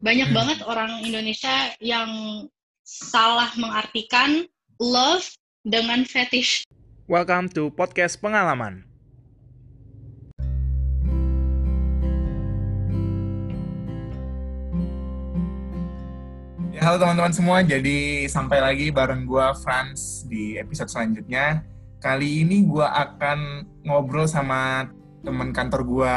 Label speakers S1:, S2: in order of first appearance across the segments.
S1: banyak hmm. banget orang Indonesia yang salah mengartikan love dengan fetish.
S2: Welcome to podcast pengalaman. Ya, halo teman-teman semua, jadi sampai lagi bareng gue Franz di episode selanjutnya. Kali ini gue akan ngobrol sama teman kantor gue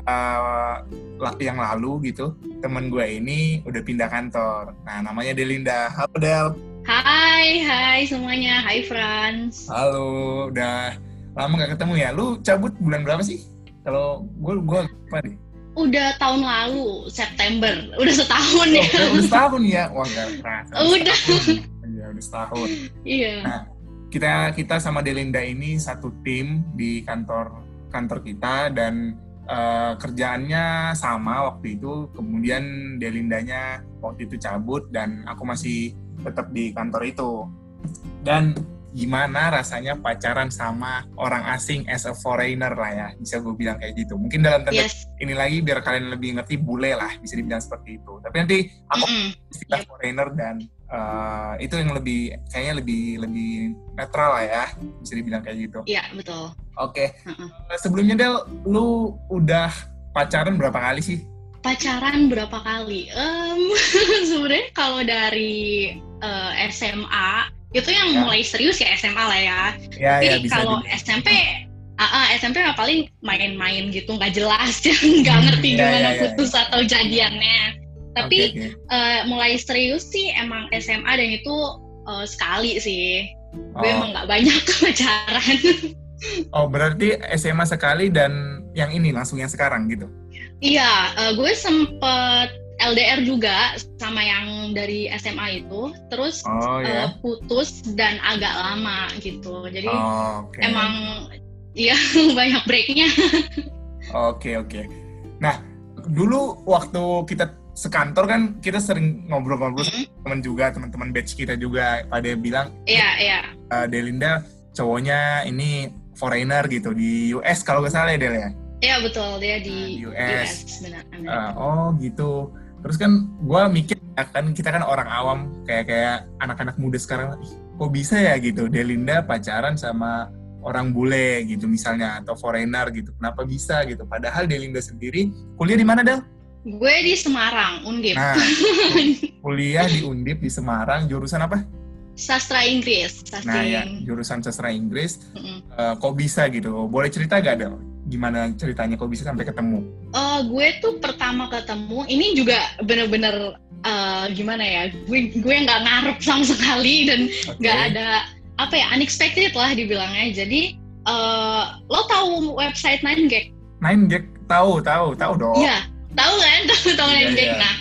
S2: yang lalu gitu teman gue ini udah pindah kantor. Nah namanya Delinda. Halo Del.
S1: Hai hai semuanya. Hai Franz
S2: halo. Udah lama gak ketemu ya? Lu cabut bulan berapa sih? Kalau gue gue apa nih
S1: udah tahun lalu September. Udah setahun oh, ya.
S2: udah setahun ya? Wah gak
S1: kerasa. Udah.
S2: Iya udah setahun.
S1: Iya.
S2: Nah kita kita sama Delinda ini satu tim di kantor kantor kita dan uh, kerjaannya sama waktu itu kemudian Delindanya waktu itu cabut dan aku masih tetap di kantor itu dan gimana rasanya pacaran sama orang asing as a foreigner lah ya bisa gue bilang kayak gitu mungkin dalam tanda yes. ini lagi biar kalian lebih ngerti bule lah bisa dibilang seperti itu tapi nanti aku mm -mm. istilah yeah. foreigner dan uh, itu yang lebih kayaknya lebih lebih netral lah ya bisa dibilang kayak gitu
S1: iya betul
S2: oke okay. uh -uh. sebelumnya Del lu udah pacaran berapa kali sih
S1: pacaran berapa kali um, sebenarnya kalau dari uh, eh, SMA itu yang ya. mulai serius ya SMA lah ya. ya Tapi ya, kalau SMP uh, SMP mah paling main-main gitu nggak jelas nggak hmm, ngerti ya, gimana ya, ya, putus atau jadiannya. Tapi okay, okay. Uh, mulai serius sih emang SMA dan itu uh, sekali sih. Gue oh. emang nggak banyak pacaran.
S2: oh berarti SMA sekali dan yang ini langsung yang sekarang gitu?
S1: Iya, uh, gue sempet LDR juga sama yang dari SMA itu, terus oh, yeah. uh, putus dan agak lama gitu. Jadi oh, okay. emang ya banyak breaknya.
S2: Oke okay, oke. Okay. Nah dulu waktu kita sekantor kan kita sering ngobrol-ngobrol mm -hmm. teman juga teman-teman batch kita juga pada bilang
S1: iya yeah, iya. Yeah.
S2: uh, Delinda cowoknya ini foreigner gitu di US kalau gak salah ya Del ya?
S1: Iya betul. Dia di,
S2: nah, US, US benar. Uh, oh gitu. Terus kan gue mikir ya kan kita kan orang awam kayak kayak anak-anak muda sekarang kok bisa ya? Gitu. Delinda pacaran sama orang bule gitu misalnya atau foreigner gitu. Kenapa bisa gitu? Padahal Delinda sendiri kuliah di mana Del?
S1: Gue di Semarang Undip.
S2: Nah, kuliah di Undip di Semarang jurusan apa?
S1: Sastra Inggris.
S2: Sastra nah ya jurusan sastra Inggris. Mm -hmm. uh, kok bisa gitu? Boleh cerita gak Del? gimana ceritanya kok bisa sampai ketemu?
S1: Uh, gue tuh pertama ketemu ini juga bener-bener uh, gimana ya? Gue gue nggak ngarep sama sekali dan nggak okay. ada apa ya unexpected lah dibilangnya. Jadi uh, lo tahu website 9gag?
S2: 9gag tahu tahu tahu dong.
S1: Iya tahu kan tahu tahu yeah, 9gag. Yeah. Nah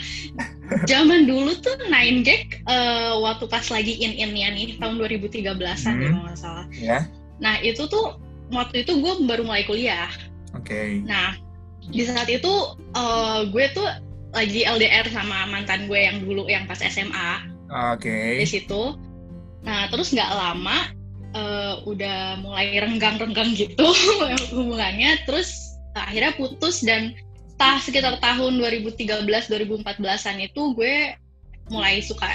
S1: zaman dulu tuh 9gag uh, waktu pas lagi in-innya nih tahun 2013an hmm. ya kalau nggak salah.
S2: Yeah.
S1: Nah itu tuh waktu itu gue baru mulai kuliah.
S2: Oke. Okay.
S1: Nah di saat itu uh, gue tuh lagi LDR sama mantan gue yang dulu yang pas SMA.
S2: Oke. Okay.
S1: Di situ. Nah terus nggak lama uh, udah mulai renggang-renggang gitu hubungannya. Terus akhirnya putus dan tah sekitar tahun 2013 2014an itu gue mulai suka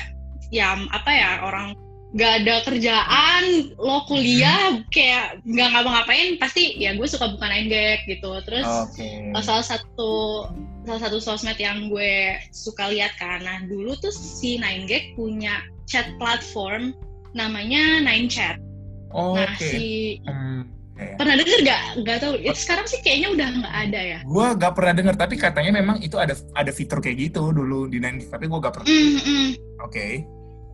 S1: ya apa ya orang nggak ada kerjaan lo kuliah kayak nggak ngapa-ngapain pasti ya gue suka bukan enggak gitu terus okay. Salah satu salah satu sosmed yang gue suka lihat karena dulu tuh si Nine Gag punya chat platform namanya Nine Chat
S2: oh,
S1: nah okay. si hmm, pernah denger gak nggak tahu itu sekarang sih kayaknya udah nggak ada ya
S2: gue nggak pernah denger tapi katanya memang itu ada ada fitur kayak gitu dulu di Nine tapi gue gak pernah
S1: mm -hmm.
S2: oke okay.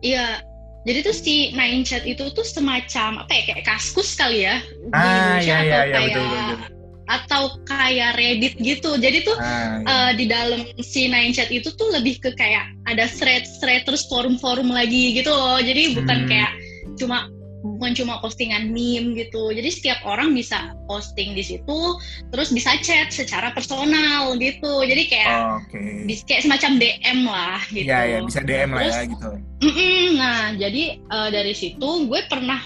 S1: iya jadi tuh si Nine Chat itu tuh semacam apa ya kayak kaskus kali ya
S2: ah, Indonesia iya, iya, atau iya, kayak betul, betul, betul.
S1: atau kayak Reddit gitu. Jadi tuh ah, iya. uh, di dalam si Nine Chat itu tuh lebih ke kayak ada thread-thread terus forum-forum lagi gitu loh. Jadi bukan hmm. kayak cuma bukan cuma postingan meme gitu. Jadi setiap orang bisa posting di situ, terus bisa chat secara personal gitu. Jadi kayak
S2: oh, okay.
S1: kayak semacam DM lah gitu.
S2: Iya, ya, bisa DM terus, lah ya gitu.
S1: Mm -mm, nah, jadi uh, dari situ gue pernah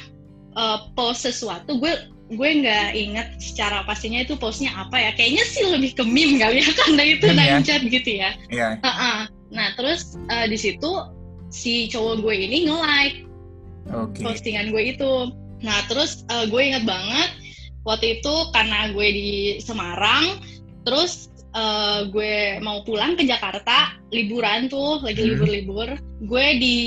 S1: uh, post sesuatu, gue gue nggak inget secara pastinya itu postnya apa ya. Kayaknya sih lebih ke meme kali ya karena itu ya? chat gitu ya.
S2: Iya.
S1: Uh -uh. Nah terus uh, di situ si cowok gue ini nge-like
S2: Oke.
S1: postingan gue itu. Nah terus uh, gue inget banget waktu itu karena gue di Semarang, terus uh, gue mau pulang ke Jakarta liburan tuh lagi
S2: Hmm.
S1: libur-libur gue di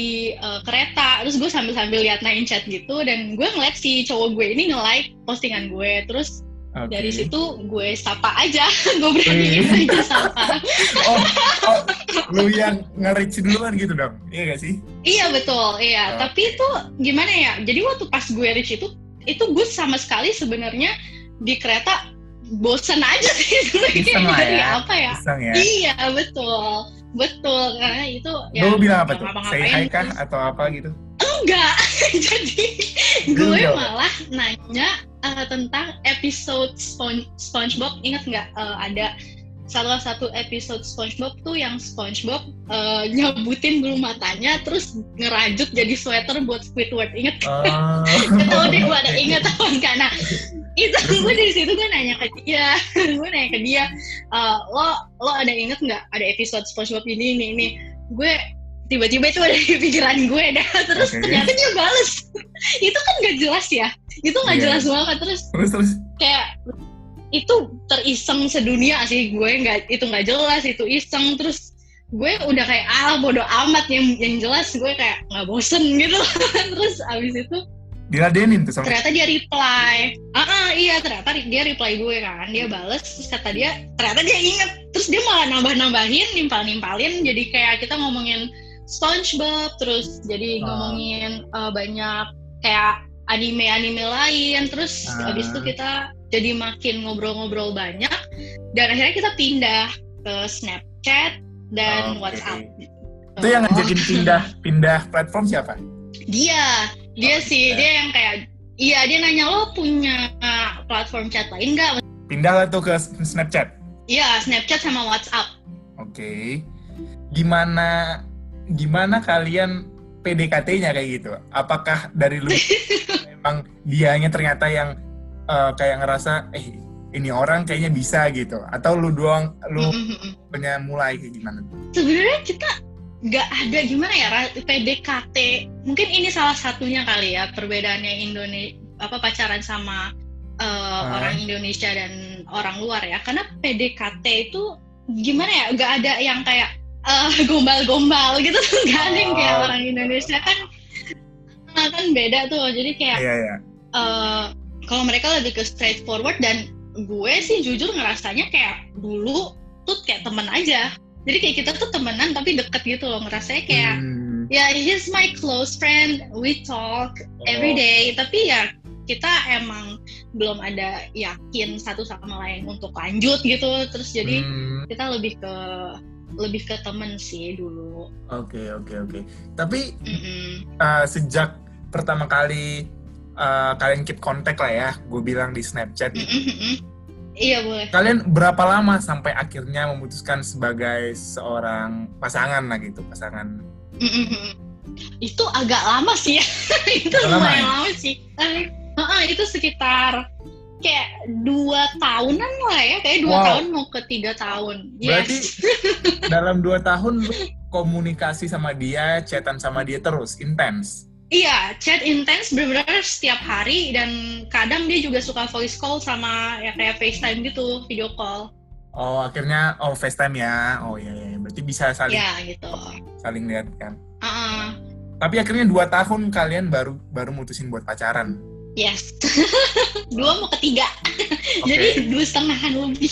S1: uh, kereta terus gue sambil-sambil liat nine chat gitu dan gue ngeliat si cowok gue ini nge-like postingan gue terus
S2: Oke.
S1: dari situ gue sapa aja gue beraniin
S2: Wih.
S1: aja sapa
S2: Oh, oh, lu yang nge-reach duluan gitu dong? Iya gak sih?
S1: iya betul iya
S2: Oh.
S1: tapi itu gimana ya jadi waktu pas gue reach itu itu gue sama sekali sebenarnya di kereta bosen aja sih sebenarnya
S2: Iseng lah ya.
S1: apa ya
S2: Iseng ya?
S1: Iya betul, betul karena itu ya
S2: lu bilang apa tuh? Say hi kah atau apa gitu?
S1: Enggak, jadi gue malah nanya eh, tentang episode Spon- SpongeBob. Ingat nggak eh, ada salah satu episode SpongeBob tuh yang SpongeBob eh, nyebutin bulu matanya terus ngerajut jadi sweater buat Squidward. Ingat? Gak tau deh gue ada ingat apa enggak. Nah, itu gue dari situ gue nanya ke dia, gue nanya ke dia, "Eh, lo lo ada inget nggak ada episode SpongeBob ini ini ini? Gue tiba-tiba itu ada di pikiran gue dah. Terus
S2: Oke.
S1: ternyata dia bales. Itu kan gak jelas ya? Itu nggak
S2: Iya.
S1: jelas banget. Terus
S2: terus terus.
S1: kayak itu teriseng sedunia sih gue. Nggak itu nggak jelas itu iseng. Terus gue udah kayak ah bodoh amat. Yang yang jelas gue kayak nggak bosen gitu. Terus abis itu
S2: diladenin tuh sama
S1: ternyata dia reply. Ah ah, iya ternyata dia reply gue kan. Dia bales terus kata dia ternyata dia inget. Terus dia malah nambah nambahin nimpal nimpalin jadi kayak kita ngomongin SpongeBob terus jadi
S2: Ah.
S1: ngomongin uh, banyak kayak anime-anime lain terus
S2: Ah.
S1: abis itu kita jadi makin ngobrol-ngobrol banyak dan akhirnya kita pindah ke Snapchat dan
S2: Oke.
S1: WhatsApp
S2: itu yang ngajakin pindah pindah platform siapa?
S1: dia dia
S2: Oh,
S1: sih
S2: dia.
S1: dia yang kayak iya dia nanya lo punya platform chat lain nggak
S2: Pindah lah tuh ke Snapchat.
S1: iya Snapchat sama WhatsApp
S2: Oke. Gimana gimana kalian PDKT-nya kayak gitu? Apakah dari lu memang dianya ternyata yang eh, kayak ngerasa eh ini orang kayaknya bisa gitu atau lu doang lu punya mulai kayak gimana?
S1: sebenarnya kita nggak ada gimana ya PDKT mungkin ini salah satunya kali ya perbedaannya Indonesia apa pacaran sama uh,
S2: Ah.
S1: orang Indonesia dan orang luar ya karena PDKT itu gimana ya nggak ada yang kayak uh, gombal-gombal gitu nggak ada yang kayak
S2: Oh.
S1: orang Indonesia kan nah, kan beda tuh jadi kayak
S2: Iya ya.
S1: eh, kalau mereka lebih ke straightforward dan gue sih jujur ngerasanya kayak dulu tuh kayak temen aja jadi kayak kita tuh temenan tapi deket gitu loh ngerasanya kayak
S2: Hmm.
S1: ya he's my close friend we talk every
S2: Oh.
S1: day tapi ya kita emang belum ada yakin satu sama lain untuk lanjut gitu terus jadi
S2: Hmm.
S1: kita lebih ke lebih ke temen sih dulu
S2: Oke oke oke. Tapi
S1: Mm-mm.
S2: uh, sejak pertama kali uh, kalian keep kontak lah ya, gue bilang di Snapchat.
S1: Mm-mm, mm-mm. iya boleh
S2: Kalian berapa lama sampai akhirnya memutuskan sebagai seorang pasangan lah gitu, pasangan?
S1: Mm-mm. itu agak lama sih ya itu
S2: Agak lama
S1: lumayan
S2: ya?
S1: lama sih Eh, heeh, itu sekitar kayak dua tahunan lah ya kayak dua
S2: Wow.
S1: tahun mau ke tiga tahun
S2: Berarti
S1: yes
S2: dalam dua tahun lu komunikasi sama dia, chatan sama dia terus, intens.
S1: iya chat intens benar-benar setiap hari dan kadang dia juga suka voice call sama ya kayak FaceTime gitu video call
S2: Oh akhirnya oh FaceTime ya, oh iya, iya. berarti bisa saling
S1: ya gitu
S2: saling lihat kan.
S1: Heeh.
S2: Tapi akhirnya dua tahun kalian baru baru mutusin buat pacaran.
S1: Yes dua mau ketiga
S2: Oke.
S1: jadi dua setengahan lebih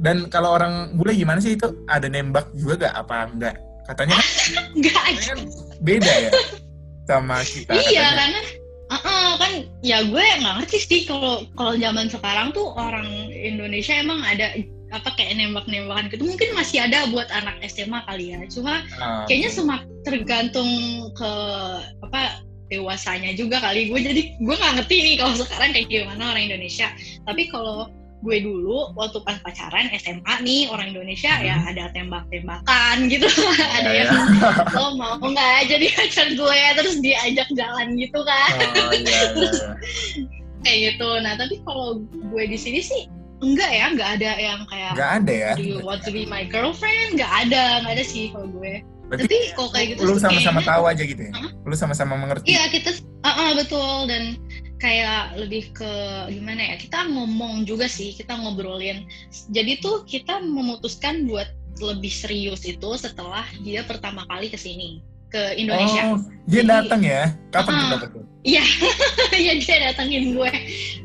S2: Dan kalau orang bule gimana sih itu? Ada nembak juga gak? Apa enggak? Katanya kan,
S1: nggak
S2: katanya
S1: aja
S2: kan beda ya sama kita.
S1: iya
S2: katanya.
S1: karena uh-uh, kan ya gue nggak ngerti sih kalau kalau zaman sekarang tuh orang Indonesia emang ada apa kayak nembak-nembakan gitu mungkin masih ada buat anak SMA kali ya cuma
S2: Ah,
S1: kayaknya semak tergantung ke apa dewasanya juga kali. Gue jadi gue nggak ngerti nih kalau sekarang kayak gimana orang Indonesia. Tapi kalau gue dulu waktu pas pacaran SMA nih orang Indonesia ya
S2: Hmm.
S1: ada tembak-tembakan gitu. Ada
S2: Ya,
S1: yang
S2: ya.
S1: lo mau nggak jadi pacar gue? Terus diajak jalan gitu kan.
S2: Oh iya, iya, iya.
S1: kayak gitu. Nah tapi kalau gue di sini sih enggak ya. Nggak ada yang kayak
S2: nggak ada ya?
S1: Do you want to be my girlfriend? Nggak ada nggak ada sih kalau gue
S2: Berarti
S1: tapi kalau kayak gitu
S2: lu sama-sama tahu aja gitu ya
S1: Hah?
S2: lu sama-sama mengerti
S1: Iya kita, ah ah, betul dan kayak lebih ke gimana ya kita ngomong juga sih kita ngobrolin. Jadi tuh kita memutuskan buat lebih serius itu setelah dia pertama kali ke sini ke Indonesia.
S2: oh dia datang ya kapan
S1: Ah.
S2: dapet tuh
S1: Iya, ya dia datengin gue.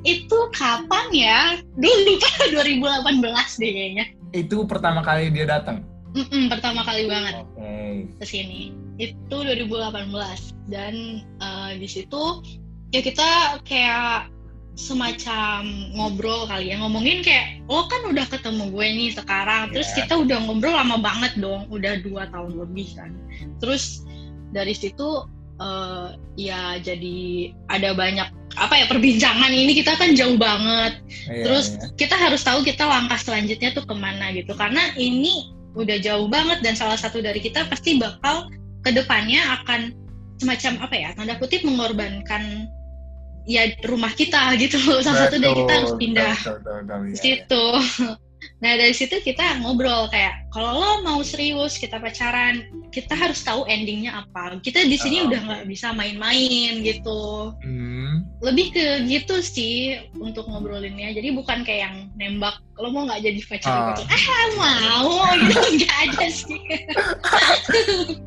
S1: Itu kapan ya? Dulu lupa 2018 deh kayaknya.
S2: itu pertama kali dia datang
S1: Mm-mm, pertama kali banget.
S2: oke.
S1: ke sini itu 2018 dan eh, di situ ya kita kayak semacam ngobrol kali ya. Ngomongin kayak lo kan udah ketemu gue nih sekarang. Terus
S2: Iya.
S1: kita udah ngobrol lama banget dong. Udah dua tahun lebih kan. Terus dari situ eh, ya jadi ada banyak apa ya perbincangan. Ini kita kan jauh banget.
S2: Iya,
S1: Terus
S2: iya.
S1: kita harus tahu kita langkah selanjutnya tuh ke mana gitu. Karena ini udah jauh banget dan salah satu dari kita pasti bakal ke depannya akan semacam apa ya tanda kutip mengorbankan ya rumah kita gitu salah satu dari kita harus pindah.
S2: betul, betul, betul,
S1: ke situ nah dari situ kita ngobrol kayak kalau lo mau serius kita pacaran kita harus tahu endingnya apa. Kita di sini
S2: Oh,
S1: udah nggak bisa main-main gitu.
S2: Hmm,
S1: lebih ke gitu sih untuk ngobrolinnya. Jadi bukan kayak yang nembak lo mau nggak jadi pacar? Gitu ah mau. Gitu nggak ada sih.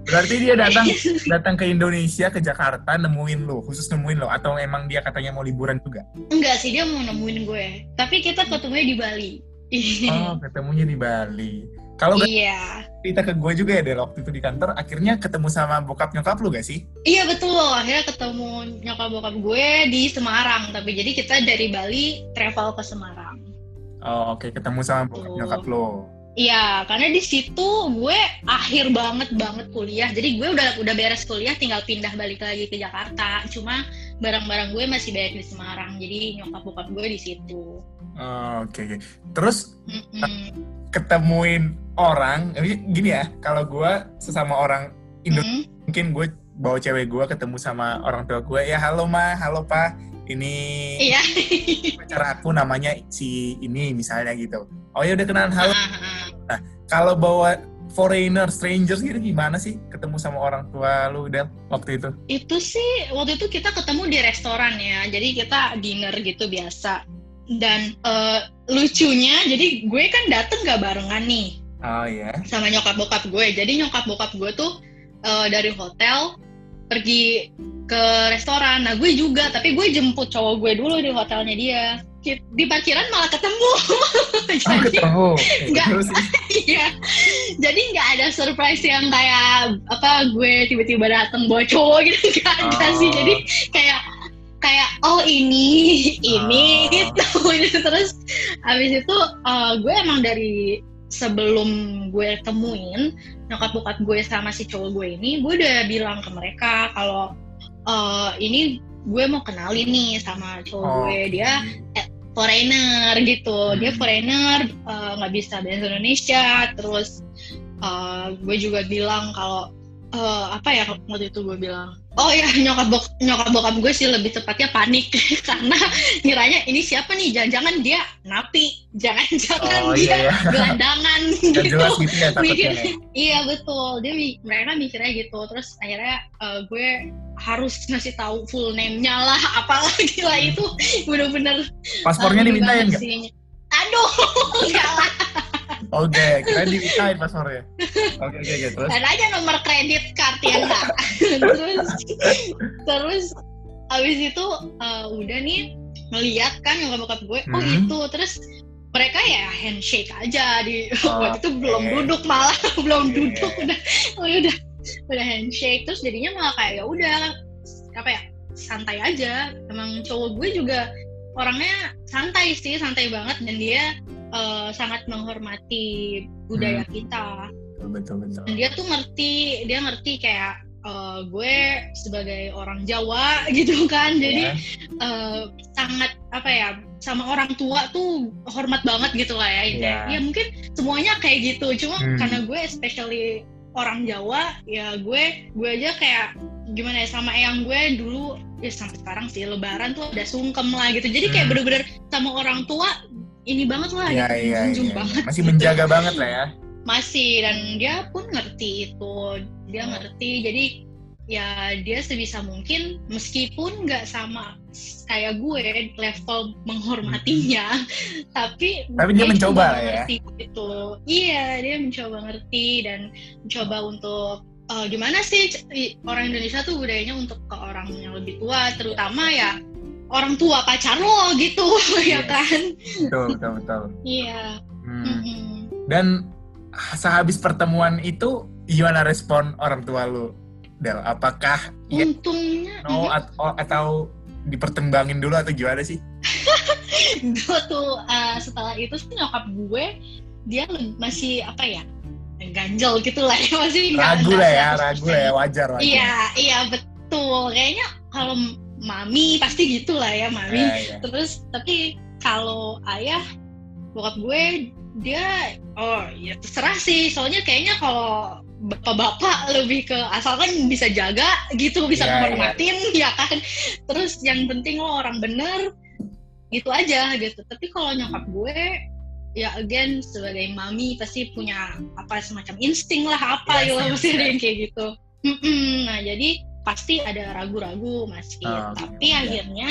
S2: Berarti dia datang datang ke Indonesia ke Jakarta nemuin lo khusus nemuin lo atau emang dia katanya mau liburan juga?
S1: Enggak sih dia mau nemuin gue. Tapi kita ketemunya di Bali
S2: oh ketemunya di Bali kalau
S1: iya
S2: cerita ke gue juga ya dari waktu itu di kantor akhirnya ketemu sama bokap nyokap lu gak sih
S1: iya betul akhirnya ketemu nyokap bokap gue di Semarang tapi jadi kita dari Bali travel ke Semarang
S2: oh oke ketemu sama bokap
S1: Betul.
S2: nyokap lo
S1: Iya, karena di situ gue akhir banget banget kuliah. Jadi gue udah udah beres kuliah, tinggal pindah balik lagi ke Jakarta. Cuma barang-barang gue masih banyak di Semarang. Jadi nyokap bokap gue di situ.
S2: Oh, oke oke terus
S1: Mm-mm.
S2: ketemuin orang ini gini ya kalau gue sesama orang Indo
S1: Mm-mm.
S2: mungkin gue bawa cewek gue ketemu sama orang tua gue ya halo ma halo pa ini
S1: Iya.
S2: pacar aku namanya si ini misalnya gitu oh ya udah kenalan halo
S1: Ah, ah.
S2: kalau bawa foreigner strangers gitu gimana sih ketemu sama orang tua lu Del waktu itu
S1: Itu sih waktu itu kita ketemu di restoran ya. Jadi kita dinner gitu biasa. Dan eh, lucunya, jadi gue kan dateng gak barengan nih.
S2: oh ya
S1: sama nyokap bokap gue. Jadi nyokap bokap gue tuh eh, dari hotel pergi ke restoran. Nah gue juga, tapi gue jemput cowok gue dulu di hotelnya dia. Di parkiran malah ketemu.
S2: oh
S1: Jadi
S2: ketemu
S1: Nggak. Iya. Jadi nggak ada surprise yang kayak apa gue tiba-tiba datang bawa cowok gitu nggak ada
S2: Oh.
S1: sih. Jadi kayak kayak oh ini ini
S2: Oh.
S1: gitu. Terus habis itu eh, gue emang dari sebelum gue temuin nyokap bokap gue sama si cowok gue ini gue udah bilang ke mereka kalau eh, ini gue mau kenalin nih sama cowok
S2: Oh,
S1: gue dia foreigner gitu. Dia
S2: Hmm.
S1: foreigner eh, nggak bisa bahasa Indonesia. Terus eh, gue juga bilang kalau eh, apa ya waktu itu gue bilang oh ya nyokap bok nyokap bokap gue sih lebih tepatnya panik. Karena ngiranya ini siapa nih? Jangan-jangan dia napi. Jangan-jangan
S2: oh
S1: dia
S2: iya ya
S1: gelandangan. Gitu.
S2: jelas gitu ya
S1: Mikir-
S2: takutnya
S1: iya betul. Dia mereka mikirnya gitu. Terus akhirnya eh, gue harus ngasih tahu full name-nya lah apalah gila itu. Bener-bener
S2: paspornya
S1: Aduh,
S2: dimintain nggak.
S1: Aduh, enggak lah.
S2: Oke kira dimintain paspornya oke oke oke terus
S1: Ada aja nomor kredit card ya enggak. terus, terus abis itu eh, udah nih ngeliat kan nyokap bokap gue, oh
S2: Hmm.
S1: itu. Terus mereka ya handshake aja di
S2: Oh,
S1: waktu itu belum duduk malah belum duduk udah oh, udah udah handshake terus jadinya malah kayak ya udah apa ya santai aja emang cowok gue juga orangnya santai sih santai banget dan dia eh, sangat menghormati budaya
S2: Hmm.
S1: kita
S2: betul betul
S1: dan dia tuh ngerti dia ngerti kayak eh, gue sebagai orang Jawa gitu kan jadi
S2: Ya.
S1: eh, sangat apa ya sama orang tua tuh hormat banget gitu lah ya intinya.
S2: Iya.
S1: Ya mungkin semuanya kayak gitu. Cuma
S2: Hmm.
S1: karena gue especially orang Jawa, ya gue gue aja kayak gimana ya sama eyang gue dulu ya sampai sekarang sih Lebaran tuh ada sungkem lah gitu. Jadi kayak
S2: Hmm.
S1: bener-bener sama orang tua ini banget lah
S2: Iya,
S1: gitu,
S2: iya,
S1: junjung
S2: iya.
S1: banget
S2: Masih
S1: gitu.
S2: menjaga banget lah ya.
S1: masih dan dia pun ngerti itu dia
S2: Oh.
S1: ngerti jadi ya dia sebisa mungkin meskipun nggak sama kayak gue level menghormatinya tapi
S2: Tapi dia mencoba lah ya.
S1: ngerti gitu iya dia mencoba ngerti dan mencoba untuk eh, gimana sih orang Indonesia tuh budayanya untuk ke orang yang lebih tua terutama ya orang tua pacar lo gitu ya
S2: Yes.
S1: kan
S2: Betul, betul, betul.
S1: iya
S2: Hmm.
S1: mm-mm.
S2: Dan sehabis pertemuan itu gimana respon orang tua lu? Del, apakah ya
S1: untungnya
S2: no
S1: mhm.
S2: at- o- atau dipertimbangin dulu atau gimana sih?
S1: gue tuh uh, setelah itu sih nyokap gue dia masih apa ya ganjel gitu lah ya masih nggak-
S2: Ragu lah ya,
S1: 100%.
S2: ragu lah ya, wajar wajar.
S1: iya iya betul kayaknya kalau mami pasti gitu lah ya mami
S2: Iya, iya.
S1: terus tapi kalau ayah bokap gue dia oh ya terserah sih soalnya kayaknya kalau bapak-bapak lebih ke asalkan bisa jaga gitu bisa
S2: Iya,
S1: menghormatin ya kan? Terus yang penting lo orang bener gitu aja gitu. Tapi kalau nyokap gue ya again sebagai mami pasti punya apa semacam insting lah apa gitu
S2: iya,
S1: pasti ada
S2: iya.
S1: yang kayak gitu. Mm-mm. nah jadi pasti ada ragu-ragu masih.
S2: Oh,
S1: tapi
S2: iya.
S1: akhirnya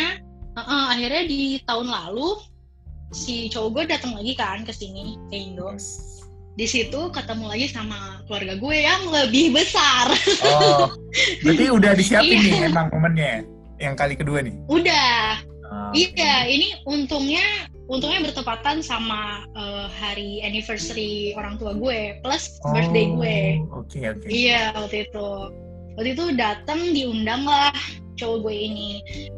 S1: uh-uh, akhirnya di tahun lalu si cowok gue datang lagi kan ke sini ke Indo di situ ketemu lagi sama keluarga gue yang lebih besar
S2: Oh, berarti udah disiapin
S1: Iya.
S2: nih emang momennya yang kali kedua nih.
S1: udah
S2: Oh,
S1: Iya, ini untungnya untungnya bertepatan sama eh, hari anniversary orang tua gue plus
S2: Oh,
S1: birthday gue.
S2: Oke oke.
S1: Iya waktu itu. Waktu itu datang diundang lah cowok gue ini.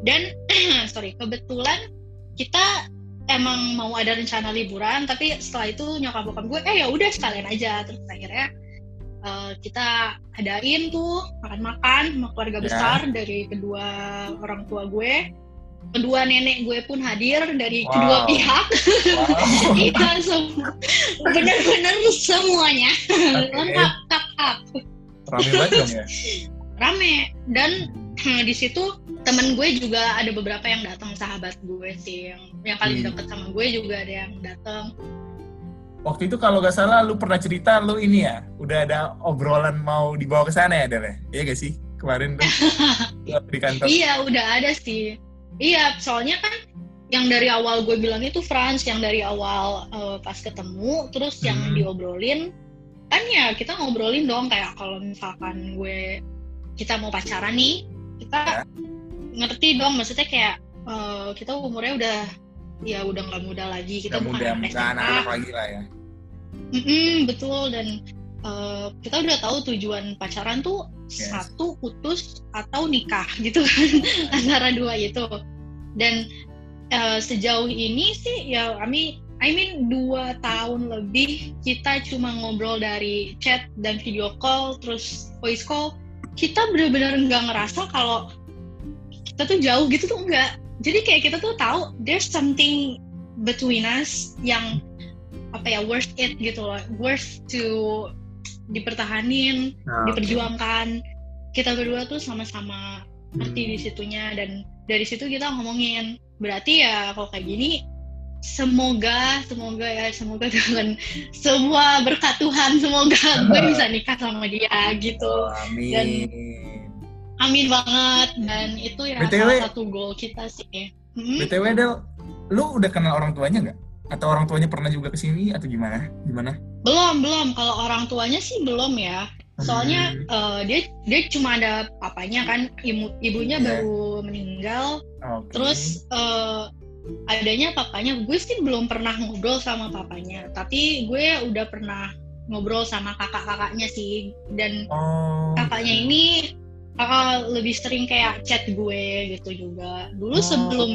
S1: Dan sorry kebetulan kita emang mau ada rencana liburan, tapi setelah itu nyokap bokap gue, eh ya udah sekalian aja. Terus akhirnya eh, kita adain tuh makan-makan sama keluarga
S2: Ya.
S1: besar dari kedua orang tua gue. Kedua nenek gue pun hadir dari
S2: Wow.
S1: kedua pihak.
S2: Wow.
S1: Iya, semua benar-benar semuanya
S2: Oke.
S1: lengkap kap kap
S2: Rame banget ya.
S1: rame dan di situ temen gue juga ada beberapa yang datang sahabat gue sih yang yang paling
S2: Hmm.
S1: deket sama gue juga ada yang datang
S2: Waktu itu kalau nggak salah lu pernah cerita lu ini ya, udah ada obrolan mau dibawa ke sana ya, Del ya? Iya gak sih? Kemarin tuh di kantor.
S1: iya udah ada sih iya soalnya kan yang dari awal gue bilang itu Franz yang dari awal eh, pas ketemu terus yang
S2: Hmm.
S1: diobrolin kan ya kita ngobrolin dong kayak kalau misalkan gue kita mau pacaran nih kita
S2: Ya.
S1: ngerti dong maksudnya kayak eh, kita umurnya udah ya udah nggak muda lagi kita
S2: Udah
S1: bukan
S2: muda, bukan anak-anak lagi lah ya.
S1: Mm-mm, betul dan eh, kita udah tahu tujuan pacaran tuh
S2: Yes.
S1: satu putus atau nikah gitu kan antara dua itu dan eh, sejauh ini sih ya I mean I mean dua tahun lebih kita cuma ngobrol dari chat dan video call terus voice call kita benar-benar nggak ngerasa kalau kita tuh jauh gitu tuh enggak jadi kayak kita tuh tahu there's something between us yang apa ya worth it gitu loh. Worth to dipertahanin
S2: Nah,
S1: diperjuangkan. Kita berdua tuh sama-sama ngerti di situnya dan dari situ kita ngomongin berarti ya kalau kayak gini semoga semoga ya semoga dengan semua berkat Tuhan semoga gue bisa nikah sama dia gitu
S2: Oh, amin.
S1: Dan- amin banget dan itu ya
S2: BTW
S1: salah satu goal kita sih Hmm?
S2: BTW Del, lu udah kenal orang tuanya nggak? Atau orang tuanya pernah juga ke sini atau gimana? Gimana?
S1: belum belum kalau orang tuanya sih belum ya soalnya
S2: Hmm,
S1: eh, dia dia cuma ada papanya kan ibu ibunya
S2: Iya.
S1: baru meninggal
S2: oke.
S1: Terus eh, adanya papanya, gue sih belum pernah ngobrol sama papanya, tapi gue udah pernah ngobrol sama kakak-kakaknya sih. Dan
S2: oh,
S1: kakaknya ini kakak lebih sering kayak chat gue gitu juga. Dulu
S2: Oh.
S1: sebelum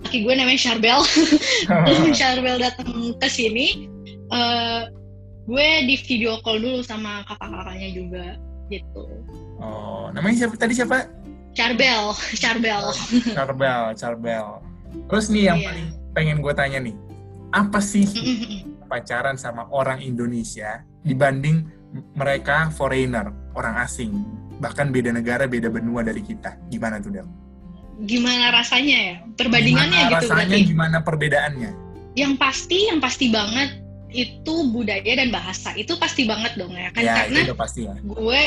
S1: laki gue namanya Charbel, sebelum Charbel datang ke sini, eh, gue di video call dulu sama kakak-kakaknya juga gitu.
S2: oh, namanya siapa tadi siapa?
S1: Charbel, Charbel.
S2: Charbel, Charbel. Terus nih yang
S1: Iya.
S2: paling pengen gue tanya nih, apa sih pacaran sama orang Indonesia dibanding mereka foreigner, orang asing, bahkan beda negara, beda benua dari kita? Gimana tuh Del?
S1: Gimana rasanya ya? Perbandingannya
S2: Gimana
S1: gitu
S2: rasanya,
S1: berarti.
S2: gimana perbedaannya?
S1: yang pasti yang pasti banget itu budaya dan bahasa itu pasti banget dong ya kan
S2: ya,
S1: karena
S2: itu pasti ya.
S1: gue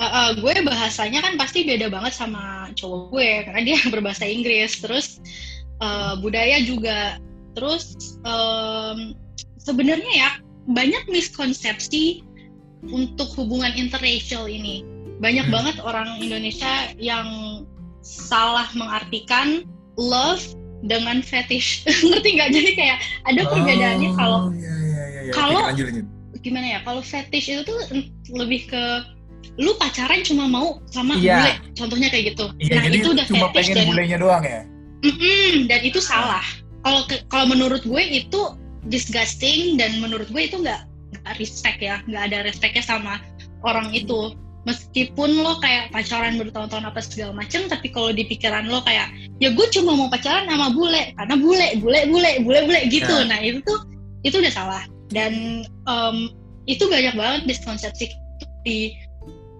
S1: uh, uh, gue bahasanya kan pasti beda banget sama cowok gue karena dia berbahasa Inggris terus uh, budaya juga terus um, sebenarnya ya banyak miskonsepsi untuk hubungan interracial ini banyak
S2: Hmm.
S1: banget orang Indonesia yang salah mengartikan love dengan fetish ngerti nggak jadi kayak ada perbedaannya
S2: Oh,
S1: kalau
S2: iya, iya, iya, iya.
S1: Kalau- gimana ya kalau fetish itu tuh lebih ke lu pacaran cuma mau sama
S2: Iya.
S1: bule contohnya kayak gitu
S2: Iya,
S1: nah
S2: jadi
S1: itu udah
S2: cuma
S1: fetish
S2: pengen
S1: dan
S2: bulenya doang ya?
S1: Mm-mm, dan itu salah. Kalau kalau menurut gue itu disgusting dan menurut gue itu nggak respect ya. Nggak ada respectnya sama orang itu. Meskipun lo kayak pacaran bertahun-tahun apa segala macem tapi kalau di pikiran lo kayak ya gue cuma mau pacaran sama bule karena bule bule bule bule bule gitu.
S2: Ya.
S1: nah itu tuh itu udah salah. Dan em, itu banyak banget miskonsepsi di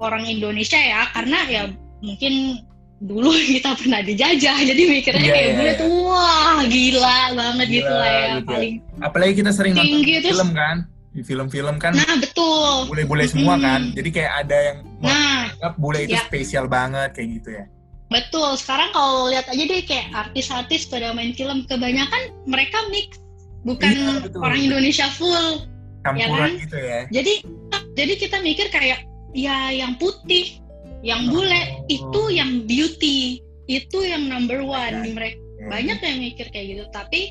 S1: orang Indonesia ya karena ya mungkin dulu kita pernah dijajah jadi mikirnya
S2: Iya,
S1: kayak bule
S2: iya.
S1: tuh wah gila banget
S2: Gila,
S1: gitu lah ya
S2: gitu ya.
S1: paling
S2: Apalagi kita sering nonton
S1: terus
S2: film kan? Di film-film kan
S1: nah betul
S2: bule-bule semua
S1: Mm.
S2: kan? Jadi kayak ada yang
S1: nah
S2: bule itu
S1: Ya.
S2: spesial banget kayak gitu ya?
S1: betul sekarang kalau lihat aja deh kayak artis-artis pada main film kebanyakan mereka mix bukan
S2: Iya, betul.
S1: orang Indonesia full
S2: Campuran
S1: kan?
S2: gitu ya?
S1: jadi jadi kita mikir kayak ya yang putih yang bule
S2: Oh.
S1: itu yang beauty itu yang number one
S2: Ya.
S1: mereka
S2: Ya.
S1: banyak yang mikir kayak gitu tapi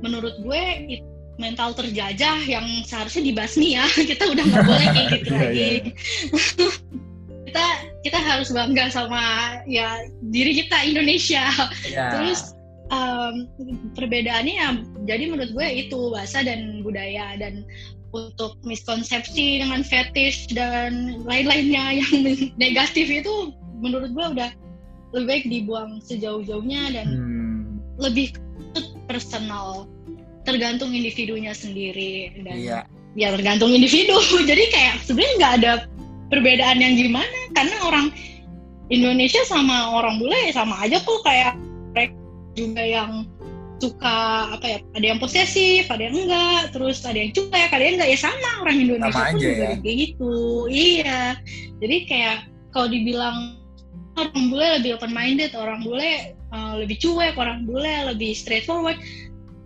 S1: menurut gue it- mental terjajah yang seharusnya dibasmi ya kita udah nggak boleh kayak gitu
S2: Iya,
S1: lagi
S2: iya.
S1: kita kita harus bangga sama ya diri kita Indonesia
S2: Ya.
S1: terus um, perbedaannya ya jadi menurut gue itu bahasa dan budaya dan untuk miskonsepsi dengan fetish dan lain-lainnya yang negatif itu menurut gue udah lebih baik dibuang sejauh-jauhnya dan
S2: Hmm,
S1: lebih personal. Tergantung individunya sendiri dan
S2: iya.
S1: ya tergantung individu. Jadi kayak sebenarnya nggak ada perbedaan yang gimana karena orang Indonesia sama orang bule ya sama aja kok kayak mereka juga yang suka apa ya ada yang posesif ada yang enggak terus ada yang cuek ada yang enggak ya sama orang Indonesia
S2: Sama
S1: pun
S2: aja
S1: juga
S2: ya.
S1: kayak gitu. Iya. Jadi kayak kalau dibilang orang bule lebih open minded orang bule uh, lebih cuek orang bule lebih straightforward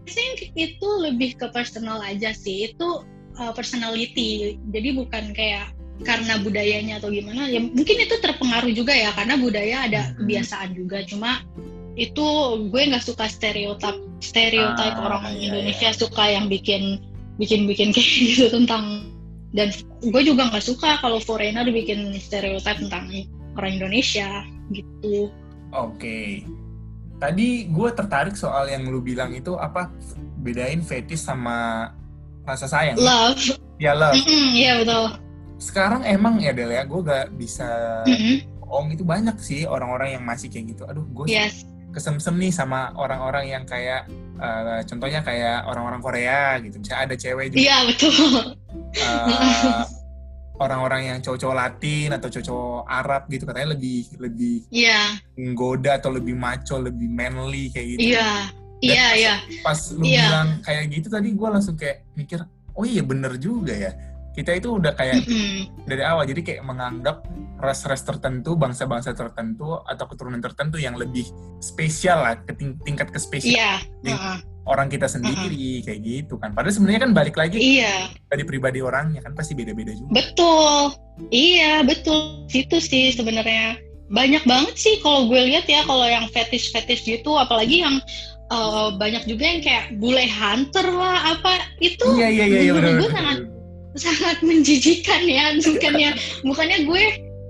S1: I think itu lebih ke personal aja sih. Itu uh, personality. Jadi bukan kayak karena budayanya atau gimana ya mungkin itu terpengaruh juga ya karena budaya ada
S2: Hmm.
S1: kebiasaan juga. Cuma itu gue nggak suka stereotip stereotip
S2: Ah,
S1: orang
S2: iya,
S1: Indonesia suka yang bikin bikin bikin kayak gitu tentang dan gue juga nggak suka kalau foreigner bikin stereotip tentang orang Indonesia gitu
S2: Oke. Tadi gue tertarik soal yang lu bilang itu apa bedain fetish sama rasa sayang.
S1: love
S2: Ya love.
S1: Iya betul
S2: Sekarang emang ya Del ya, gue gak bisa
S1: Mm-mm,
S2: bohong itu banyak sih orang-orang yang masih kayak gitu. Aduh, gue
S1: yes
S2: kesemsem nih sama orang-orang yang kayak eh, contohnya kayak orang-orang Korea gitu. Misalnya ada cewek juga
S1: iya betul
S2: eh, orang-orang yang cowok-cowok Latin atau cowok Arab gitu katanya lebih lebih
S1: iya
S2: menggoda atau lebih maco, lebih manly kayak gitu.
S1: iya
S2: Dan
S1: iya
S2: pas-
S1: iya
S2: Pas lu
S1: Iya.
S2: bilang kayak gitu tadi gue langsung kayak mikir, oh iya bener juga ya. Kita itu udah kayak
S1: Mm-mm.
S2: dari awal jadi kayak menganggap ras-ras tertentu, bangsa-bangsa tertentu atau keturunan tertentu yang lebih spesial lah, ke ting- tingkat kespesial
S1: iya
S2: Jadi-
S1: heeh.
S2: orang kita sendiri kayak gitu kan. Padahal sebenarnya kan balik lagi
S1: iya
S2: dari pribadi orangnya kan pasti beda-beda juga.
S1: Betul, iya betul. Itu sih sebenarnya banyak banget sih kalau gue lihat ya kalau yang fetish-fetish gitu, apalagi yang eh, banyak juga yang kayak bule hunter lah apa itu
S2: Iya iya iya iya
S1: gue sangat sangat menjijikan ya bukannya bukannya gue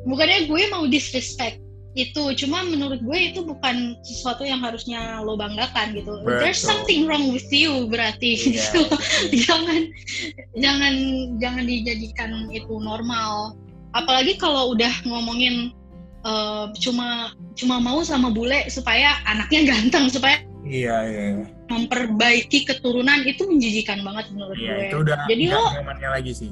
S1: bukannya gue mau disrespect itu cuma menurut gue itu bukan sesuatu yang harusnya lo banggakan gitu there's
S2: Betul.
S1: something wrong with you berarti
S2: Iya,
S1: gitu jangan jangan jangan dijadikan itu normal apalagi kalau udah ngomongin eh, cuma cuma mau sama bule supaya anaknya ganteng supaya
S2: Iya iya. iya.
S1: Memperbaiki keturunan itu menjijikan banget menurut
S2: Iya
S1: gue
S2: itu udah
S1: Jadi lo-
S2: lagi sih.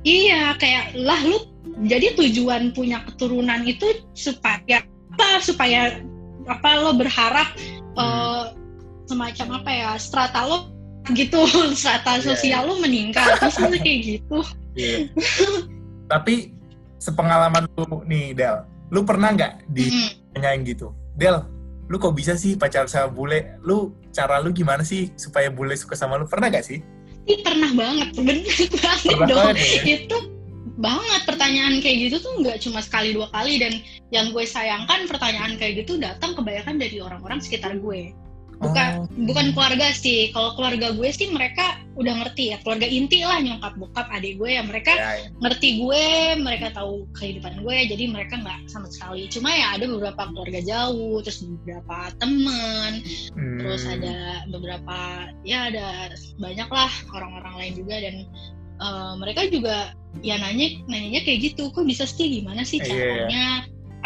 S1: iya kayak lah lu jadi tujuan punya keturunan itu supaya apa supaya apa lo berharap
S2: Hmm.
S1: eh, semacam apa ya strata lo gitu strata
S2: Iya,
S1: sosial lu meningkat terus lu kayak gitu
S2: Iya. Tapi sepengalaman lu nih Del, lu pernah nggak
S1: Mm.
S2: ditanyain gitu, Del, lu kok bisa sih pacaran sama bule? Lu cara lu gimana sih supaya bule suka sama lu? Pernah nggak sih?
S1: Ih, pernah banget bener banget
S2: Pernah
S1: dong
S2: banget ya?
S1: itu banget pertanyaan kayak gitu tuh nggak cuma sekali dua kali dan yang gue sayangkan pertanyaan kayak gitu datang kebanyakan dari orang-orang sekitar gue bukan
S2: Oh.
S1: bukan keluarga sih kalau keluarga gue sih mereka udah ngerti ya keluarga inti lah nyokap bokap adik gue ya mereka
S2: Ya, ya.
S1: ngerti gue mereka tahu kehidupan gue jadi mereka nggak sama sekali cuma ya ada beberapa keluarga jauh terus beberapa temen
S2: Hmm.
S1: terus ada beberapa ya ada banyak lah orang-orang lain juga dan eh, mereka juga ya nanya nanyanya kayak gitu kok bisa sih gimana sih
S2: Iya, iya.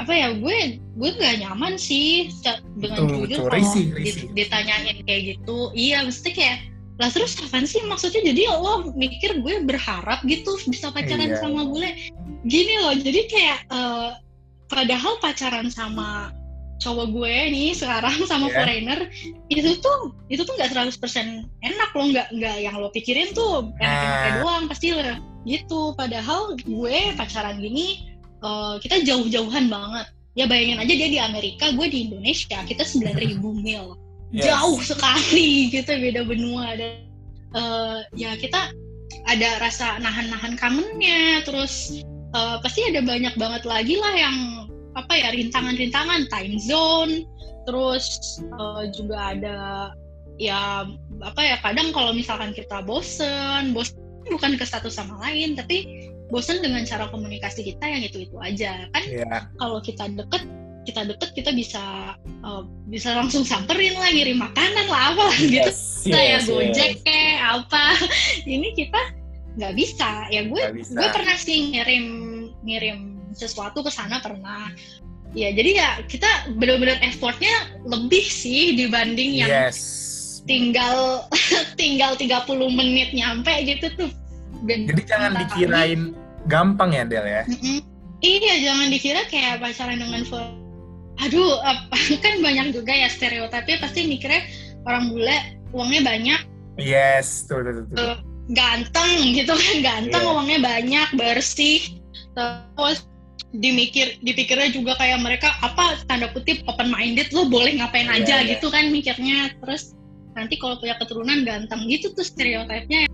S1: Apa ya gue gue nggak nyaman sih dengan
S2: Betul,
S1: jujur
S2: betul.
S1: kalau
S2: Risih,
S1: di-
S2: risih.
S1: ditanyain kayak gitu iya mesti kayak lah terus kapan sih maksudnya jadi lo mikir gue berharap gitu bisa pacaran
S2: Iya.
S1: sama bule gini loh jadi kayak eh, padahal pacaran sama cowok gue nih sekarang sama
S2: Iya.
S1: foreigner itu tuh itu tuh nggak 100% enak loh nggak nggak yang lo pikirin tuh enak-enaknya
S2: Nah.
S1: doang pasti lah gitu padahal gue pacaran gini eh, kita jauh-jauhan banget. Ya bayangin aja dia di Amerika gue di Indonesia kita 9000 mil
S2: Yes.
S1: jauh sekali gitu beda benua. Dan eh, ya kita ada rasa nahan-nahan kangennya terus eh, pasti ada banyak banget lagi lah yang apa ya rintangan-rintangan time zone terus eh, juga ada ya apa ya kadang kalau misalkan kita bosen bosen bukan ke satu sama lain tapi bosen dengan cara komunikasi kita yang itu itu aja kan
S2: Ya.
S1: kalau kita deket kita deket kita bisa eh, bisa langsung samperin lah ngirim makanan lah apa lah gitu
S2: Yes,
S1: kita ya
S2: yes,
S1: gojek
S2: yes.
S1: kayak apa ini kita nggak bisa ya gue
S2: bisa.
S1: gue pernah sih ngirim ngirim sesuatu ke sana pernah ya jadi ya kita benar-benar effortnya lebih sih dibanding yang
S2: Yes.
S1: tinggal tinggal 30 menit nyampe gitu tuh Dan
S2: Jadi jangan dikirain gampang ya Del ya.
S1: Mm-mm. Iya, jangan dikira kayak pacaran dengan fo- Aduh, apa kan banyak juga ya stereotipnya pasti mikirnya orang bule uangnya banyak,
S2: Yes, tuh, tuh, tuh, tuh.
S1: Ganteng gitu kan, ganteng
S2: Iya.
S1: uangnya banyak, bersih. Terus dimikir dipikirnya juga kayak mereka apa tanda kutip open minded lo boleh ngapain
S2: Iya,
S1: aja
S2: iya.
S1: gitu kan mikirnya. Terus nanti kalau punya keturunan ganteng gitu tuh stereotipnya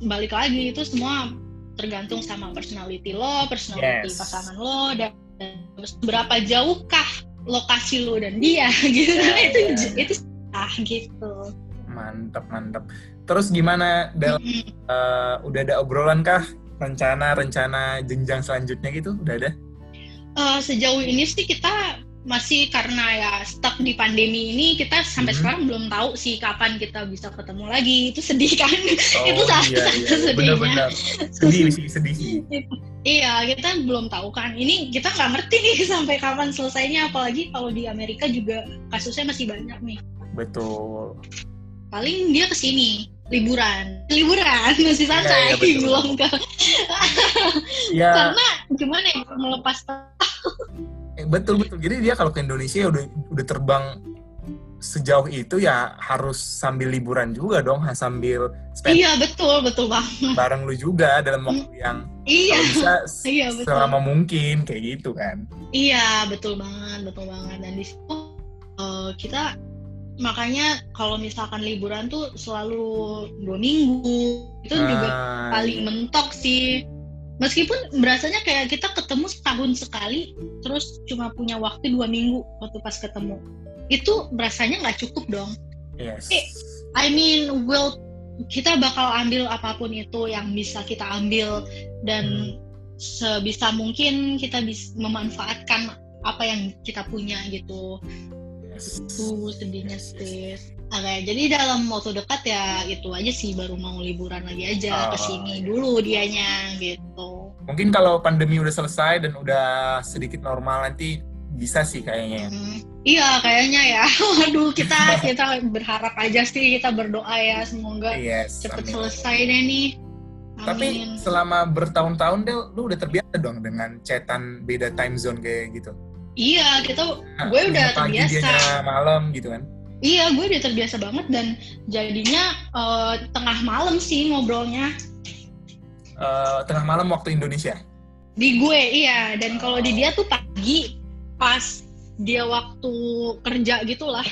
S1: balik lagi itu semua tergantung sama personality lo, personality
S2: Yes.
S1: pasangan lo dan dan berapa jauhkah lokasi lo dan dia gitu
S2: Ya,
S1: itu
S2: ya.
S1: itu ah gitu.
S2: Mantap, mantap. Terus gimana Del?
S1: Mm-mm.
S2: Eh, udah ada obrolan kah? Rencana-rencana jenjang selanjutnya gitu? Udah ada?
S1: Eh, sejauh ini sih kita masih karena ya stuck di pandemi ini kita sampai
S2: Mhm.
S1: sekarang belum tahu sih kapan kita bisa ketemu lagi itu sedih kan
S2: Oh,
S1: Itu salah satu sedihnya.
S2: Bener-bener. Sedih sih, sedih
S1: iya kita belum tahu kan ini kita nggak ngerti nih sampai kapan selesainya apalagi kalau di Amerika juga kasusnya masih banyak nih
S2: Betul.
S1: paling dia ke sini liburan liburan masih
S2: Iya,
S1: santai
S2: iya, betul.
S1: belum ke
S2: Ya,
S1: karena gimana ya melepas
S2: eh, betul betul. Jadi dia kalau ke Indonesia udah udah terbang sejauh itu ya harus sambil liburan juga dong, ha, sambil spend
S1: iya betul betul banget
S2: bareng lu juga dalam waktu yang
S1: iya
S2: bisa
S1: Iya, betul.
S2: selama mungkin kayak gitu kan.
S1: Iya, betul banget, betul banget. Dan di situ eh, kita makanya kalau misalkan liburan tuh selalu dua minggu itu juga
S2: Ah,
S1: paling mentok sih. Meskipun berasanya kayak kita ketemu setahun sekali, terus cuma punya waktu dua minggu waktu pas ketemu. Itu berasanya nggak cukup dong.
S2: yes.
S1: Eh, I mean, will kita bakal ambil apa pun itu yang bisa kita ambil dan sebisa mungkin kita bisa memanfaatkan apa yang kita punya gitu.
S2: yes.
S1: Itu sedihnya sis. Oke, jadi dalam waktu dekat ya itu aja sih baru mau liburan lagi aja
S2: Oh,
S1: ke sini
S2: iya.
S1: dulu dianya gitu.
S2: Mungkin kalau pandemi udah selesai dan udah sedikit normal nanti bisa sih kayaknya ya.
S1: Hmm, Iya kayaknya ya. Waduh kita kita berharap aja sih kita berdoa ya semoga
S2: Yes.
S1: cepet
S2: amin.
S1: selesai deh nih.
S2: Tapi
S1: Amin.
S2: selama bertahun-tahun Del, lu udah terbiasa dong dengan chatan beda time zone kayak gitu.
S1: Iya, kita
S2: Nah,
S1: gue udah
S2: pagi
S1: terbiasa.
S2: malam gitu kan.
S1: Iya, gue udah terbiasa banget dan jadinya uh, tengah malam sih ngobrolnya.
S2: Uh, tengah malam waktu Indonesia?
S1: Di gue, iya. Dan kalau di dia tuh pagi, pas dia waktu kerja gitulah.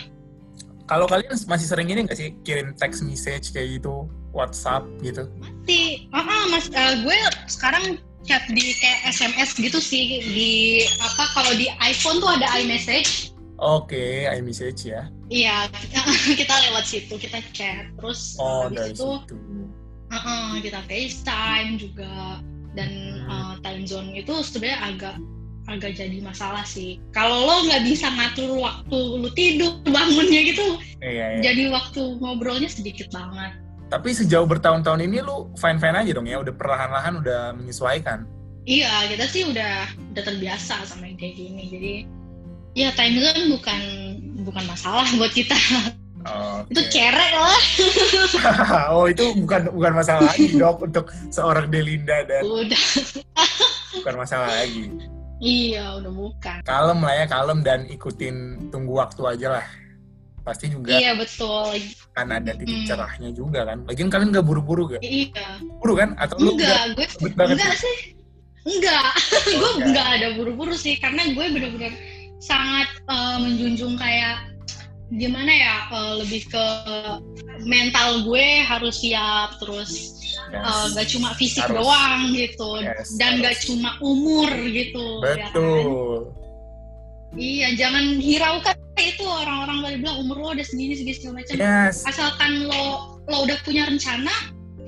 S2: Kalau kalian masih sering ini nggak sih kirim text message kayak gitu, WhatsApp gitu?
S1: Masih, ah, uh, mas, uh, gue sekarang chat di kayak SMS gitu sih di apa kalau di iPhone tuh ada iMessage
S2: Oke, okay, iMessage ya.
S1: Iya, kita lewat situ, kita chat. Terus
S2: oh, habis itu
S1: Uh -uh, kita FaceTime juga dan hmm. uh, time zone itu sebenarnya agak agak jadi masalah sih. Kalau lo nggak bisa ngatur waktu lu tidur bangunnya gitu, iya, iya. jadi waktu ngobrolnya sedikit banget.
S2: Tapi sejauh bertahun-tahun ini lu fine-fine aja dong ya, udah perlahan-lahan udah menyesuaikan.
S1: Iya, kita sih udah udah terbiasa sama yang kayak gini. Jadi ya time zone bukan bukan masalah buat kita. Okay. itu cerek lah.
S2: Oh itu bukan bukan masalah lagi dok untuk seorang Delinda dan
S1: udah.
S2: Bukan masalah lagi.
S1: Iya udah bukan.
S2: Kalem lah ya kalem dan ikutin tunggu waktu aja lah. Pasti juga
S1: iya betul.
S2: kan ada titik hmm. cerahnya juga kan. Lagian kalian nggak buru-buru gak
S1: iya.
S2: Buru kan? Atau
S1: enggak gue enggak sih? enggak. Gue enggak ada buru-buru sih karena gue bener-bener sangat uh, menjunjung kayak gimana ya uh, lebih ke mental gue harus siap terus yes. uh, gak cuma fisik harus. doang gitu yes, dan harus. gak cuma umur gitu
S2: ya betul ya kan?
S1: iya jangan hiraukan itu orang-orang tadi bilang umur lo udah segini segini segala macam
S2: yes.
S1: asalkan lo lo udah punya rencana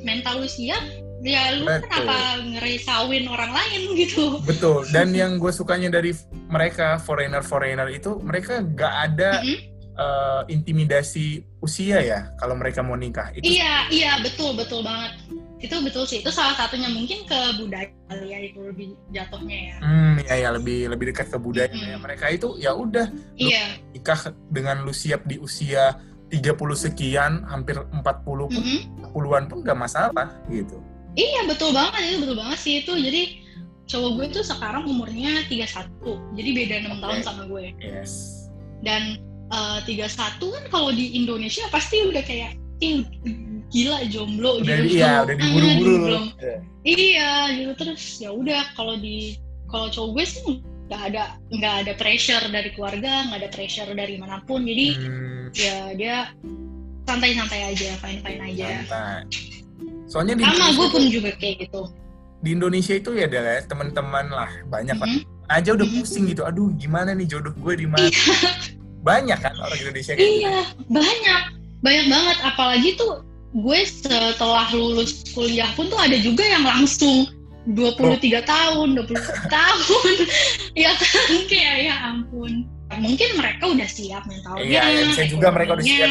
S1: mental lo siap ya lu Betul. kenapa ngerisauin orang lain gitu
S2: Betul. Dan yang gue sukanya dari mereka foreigner foreigner itu mereka gak ada mm -hmm. uh, intimidasi usia ya kalau mereka mau nikah.
S1: Itu... Iya iya betul betul banget. Itu betul sih. Itu salah satunya mungkin ke budaya kali ya itu lebih jatuhnya ya.
S2: Hmm ya ya lebih lebih dekat ke budaya mm -hmm. ya. Mereka itu ya udah
S1: iya.
S2: nikah dengan lu siap di usia 30 sekian, hampir 40 pun, mm -hmm. puluhan pun gak masalah gitu.
S1: Iya betul banget itu betul banget sih itu jadi cowok gue tuh sekarang umurnya 31 jadi beda enam okay. tahun sama gue.
S2: Yes.
S1: Dan uh, 31 kan kalau di Indonesia pasti udah kayak Ih, gila jomblo
S2: udah, gitu. Iya, udah diburu-buru.
S1: Ah, yeah. Iya, gitu terus ya udah kalau di kalau cowok gue sih nggak ada nggak ada pressure dari keluarga, nggak ada pressure dari mana pun. Jadi hmm. ya dia santai-santai aja, fine-fine aja.
S2: Santai Soalnya di
S1: sama gue pun juga kayak gitu.
S2: Di Indonesia itu ya adalah teman-teman lah banyak mm -hmm. lah aja udah pusing gitu. Aduh gimana nih jodoh gue di mana? Iya. banyak kan orang Indonesia kayak
S1: Iya gitu. banyak banyak banget. Apalagi tuh gue setelah lulus kuliah pun tuh ada juga yang langsung 23 oh. tahun, 20 tahun. ya kan kayak ya ampun. Mungkin mereka udah siap mentalnya.
S2: Iya, ya, bisa juga mereka udah siap.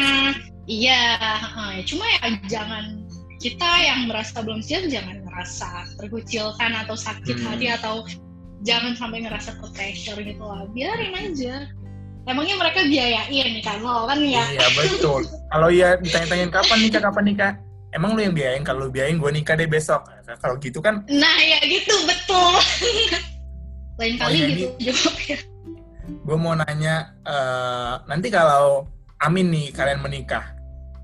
S1: Iya, cuma ya jangan kita yang merasa belum siap jangan ngerasa terkucilkan atau sakit hmm. hati atau jangan sampai ngerasa ke pressure gitu lah. Biarin aja. Emangnya mereka biayain kan? Lo kan ya.
S2: Iya betul. Kalau ya ditanya-tanyain kapan nikah? Kapan nikah? Emang lo yang biayain? Kalau biayain gue nikah deh besok. Kalau gitu kan
S1: nah ya gitu betul. Lain kali oh, gitu jawabnya
S2: gue mau nanya uh, nanti kalau Amin nih kalian menikah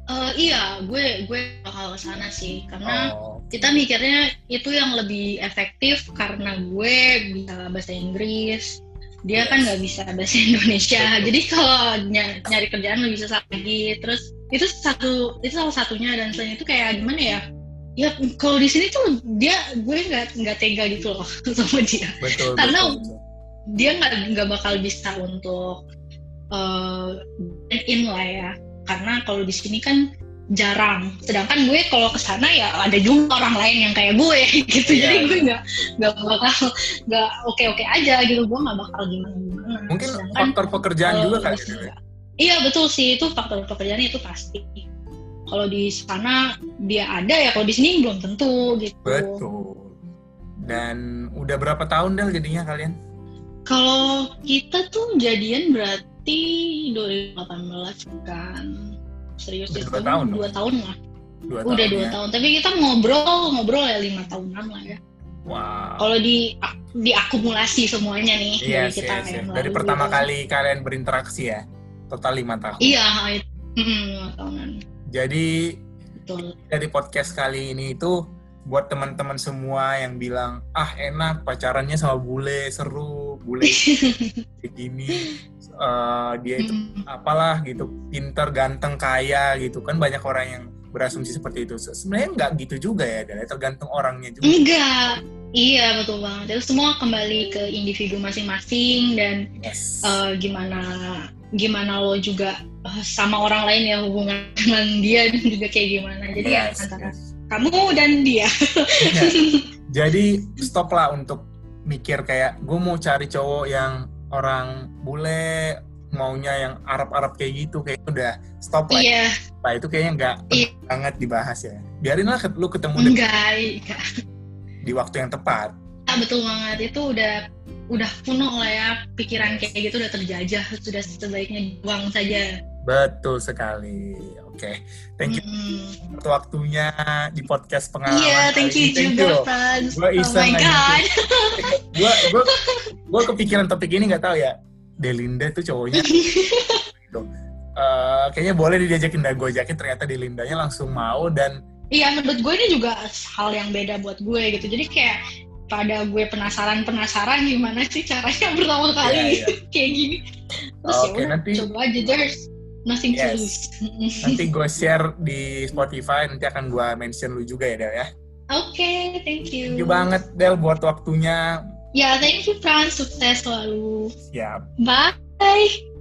S1: Uh, iya, gue gue bakal sana sih karena oh. kita mikirnya itu yang lebih efektif karena gue bisa bahasa Inggris, dia yes. kan nggak bisa bahasa Indonesia. Jadi kalau ny nyari kerjaan lebih susah lagi. Terus itu satu itu salah satunya dan selain itu kayak gimana ya? Ya kalau di sini tuh dia gue nggak nggak tega gitu loh sama dia.
S2: Betul,
S1: karena
S2: betul,
S1: dia nggak nggak bakal bisa untuk uh, in lah ya karena kalau di sini kan jarang. Sedangkan gue kalau ke sana ya ada juga orang lain yang kayak gue gitu. Yeah. jadi gue nggak nggak bakal nggak oke oke aja gitu. Gue nggak bakal gimana gimana
S2: mungkin sedangkan, faktor pekerjaan juga kan
S1: iya betul sih. Itu faktor pekerjaan itu pasti. Kalau di sana dia ada ya kalau di sini belum tentu gitu.
S2: Betul. Dan udah berapa tahun Del jadinya kalian?
S1: Kalau kita tuh jadian berarti berarti 2018 kan serius
S2: itu dua tahun
S1: dua tahun lah
S2: dua
S1: udah
S2: tahun,
S1: dua
S2: ya.
S1: tahun tapi kita ngobrol ngobrol ya lima tahunan lah ya
S2: wow
S1: kalau di diakumulasi semuanya nih
S2: yes, dari kita yes, yes. dari pertama gitu. kali kalian berinteraksi ya total lima tahun
S1: iya Mm, lima tahunan.
S2: Jadi
S1: Betul.
S2: dari podcast kali ini itu buat teman-teman semua yang bilang ah enak pacarannya sama bule seru bule kayak gini eh, dia itu
S1: Mm.
S2: apalah gitu pinter ganteng kaya gitu kan banyak orang yang berasumsi seperti itu Se- sebenarnya nggak gitu juga ya Del. tergantung orangnya juga
S1: Enggak. Iya betul banget. Itu semua kembali ke individu masing-masing dan
S2: yes.
S1: eh, gimana gimana lo juga eh, sama orang lain ya hubungan dengan dia dan juga kayak gimana. Jadi ya
S2: Yes,
S1: antara
S2: yes.
S1: Kamu dan dia.
S2: Iya. Jadi stop lah untuk mikir kayak gue mau cari cowok yang orang bule maunya yang Arab-Arab kayak gitu kayak udah stop lah.
S1: Iya,
S2: Nah, itu kayaknya nggak
S1: Iya.
S2: banget dibahas ya. Biarin lah ket- lu ketemu
S1: enggak, enggak.
S2: di waktu yang tepat.
S1: Ah, betul banget. Itu udah udah kuno lah ya pikiran kayak gitu udah terjajah sudah sebaiknya buang saja.
S2: Betul sekali. Oke, thank you untuk waktunya di podcast pengalaman.
S1: Iya, thank
S2: kali
S1: you.
S2: Thank
S1: juga,
S2: you.
S1: Franz.
S2: Gua
S1: Oh my god.
S2: Gue gue gue kepikiran topik ini nggak tahu ya. Delinda tuh cowoknya. Eh, kayaknya boleh diajakin dan gue ajakin ternyata Delindanya langsung mau dan
S1: Iya, menurut gue ini juga hal yang beda buat gue gitu. Jadi kayak pada gue penasaran-penasaran gimana sih caranya pertama kali
S2: Iya, iya.
S1: kayak gini. Terus
S2: Oke,
S1: ya udah,
S2: nanti-
S1: coba aja there's nothing to
S2: Yes.
S1: lose.
S2: nanti gue share di Spotify nanti akan gue mention lu juga ya Del ya.
S1: Oke, thank you.
S2: Thank you banget Del buat waktunya.
S1: Ya, thank you Franz. Sukses selalu.
S2: Siap.
S1: Bye.